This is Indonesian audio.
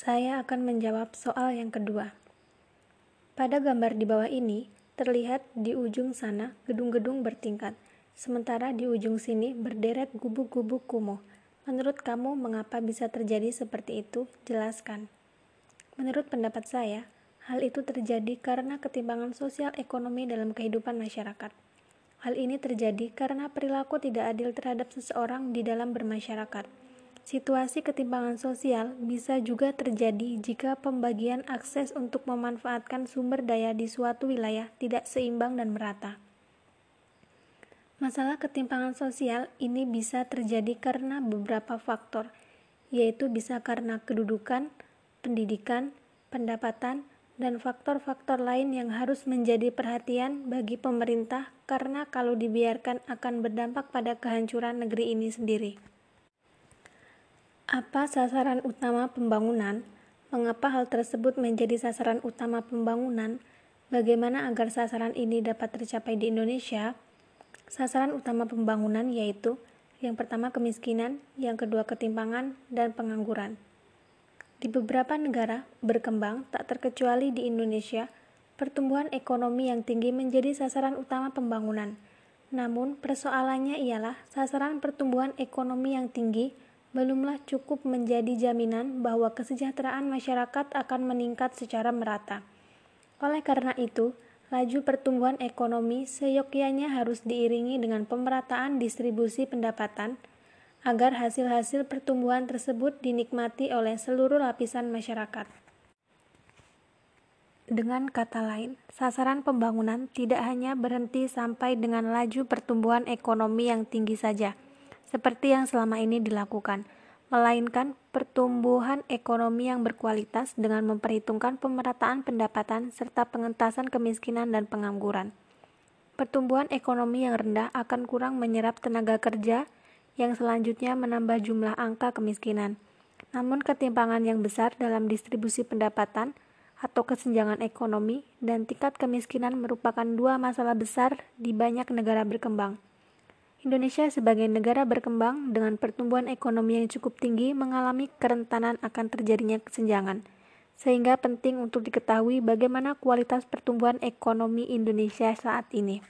Saya akan menjawab soal yang kedua. Pada gambar di bawah ini, terlihat di ujung sana gedung-gedung bertingkat, sementara di ujung sini berderet gubuk-gubuk kumuh. Menurut kamu, mengapa bisa terjadi seperti itu? Jelaskan. Menurut pendapat saya, hal itu terjadi karena ketimpangan sosial ekonomi dalam kehidupan masyarakat. Hal ini terjadi karena perilaku tidak adil terhadap seseorang di dalam bermasyarakat Situasi ketimpangan sosial bisa juga terjadi jika pembagian akses untuk memanfaatkan sumber daya di suatu wilayah tidak seimbang dan merata. Masalah ketimpangan sosial ini bisa terjadi karena beberapa faktor, yaitu bisa karena kedudukan, pendidikan, pendapatan, dan faktor-faktor lain yang harus menjadi perhatian bagi pemerintah karena kalau dibiarkan akan berdampak pada kehancuran negeri ini sendiri. Apa sasaran utama pembangunan? Mengapa hal tersebut menjadi sasaran utama pembangunan? Bagaimana agar sasaran ini dapat tercapai di Indonesia? Sasaran utama pembangunan yaitu yang pertama kemiskinan, yang kedua ketimpangan, dan pengangguran. Di beberapa negara berkembang, tak terkecuali di Indonesia, pertumbuhan ekonomi yang tinggi menjadi sasaran utama pembangunan. Namun, persoalannya ialah sasaran pertumbuhan ekonomi yang tinggi belumlah cukup menjadi jaminan bahwa kesejahteraan masyarakat akan meningkat secara merata. Oleh karena itu, laju pertumbuhan ekonomi seyogyanya harus diiringi dengan pemerataan distribusi pendapatan agar hasil-hasil pertumbuhan tersebut dinikmati oleh seluruh lapisan masyarakat. Dengan kata lain, sasaran pembangunan tidak hanya berhenti sampai dengan laju pertumbuhan ekonomi yang tinggi saja seperti yang selama ini dilakukan, melainkan pertumbuhan ekonomi yang berkualitas dengan memperhitungkan pemerataan pendapatan serta pengentasan kemiskinan dan pengangguran. Pertumbuhan ekonomi yang rendah akan kurang menyerap tenaga kerja yang selanjutnya menambah jumlah angka kemiskinan. Namun ketimpangan yang besar dalam distribusi pendapatan atau kesenjangan ekonomi dan tingkat kemiskinan merupakan dua masalah besar di banyak negara berkembang. Indonesia sebagai negara berkembang dengan pertumbuhan ekonomi yang cukup tinggi mengalami kerentanan akan terjadinya kesenjangan. Sehingga penting untuk diketahui bagaimana kualitas pertumbuhan ekonomi Indonesia saat ini.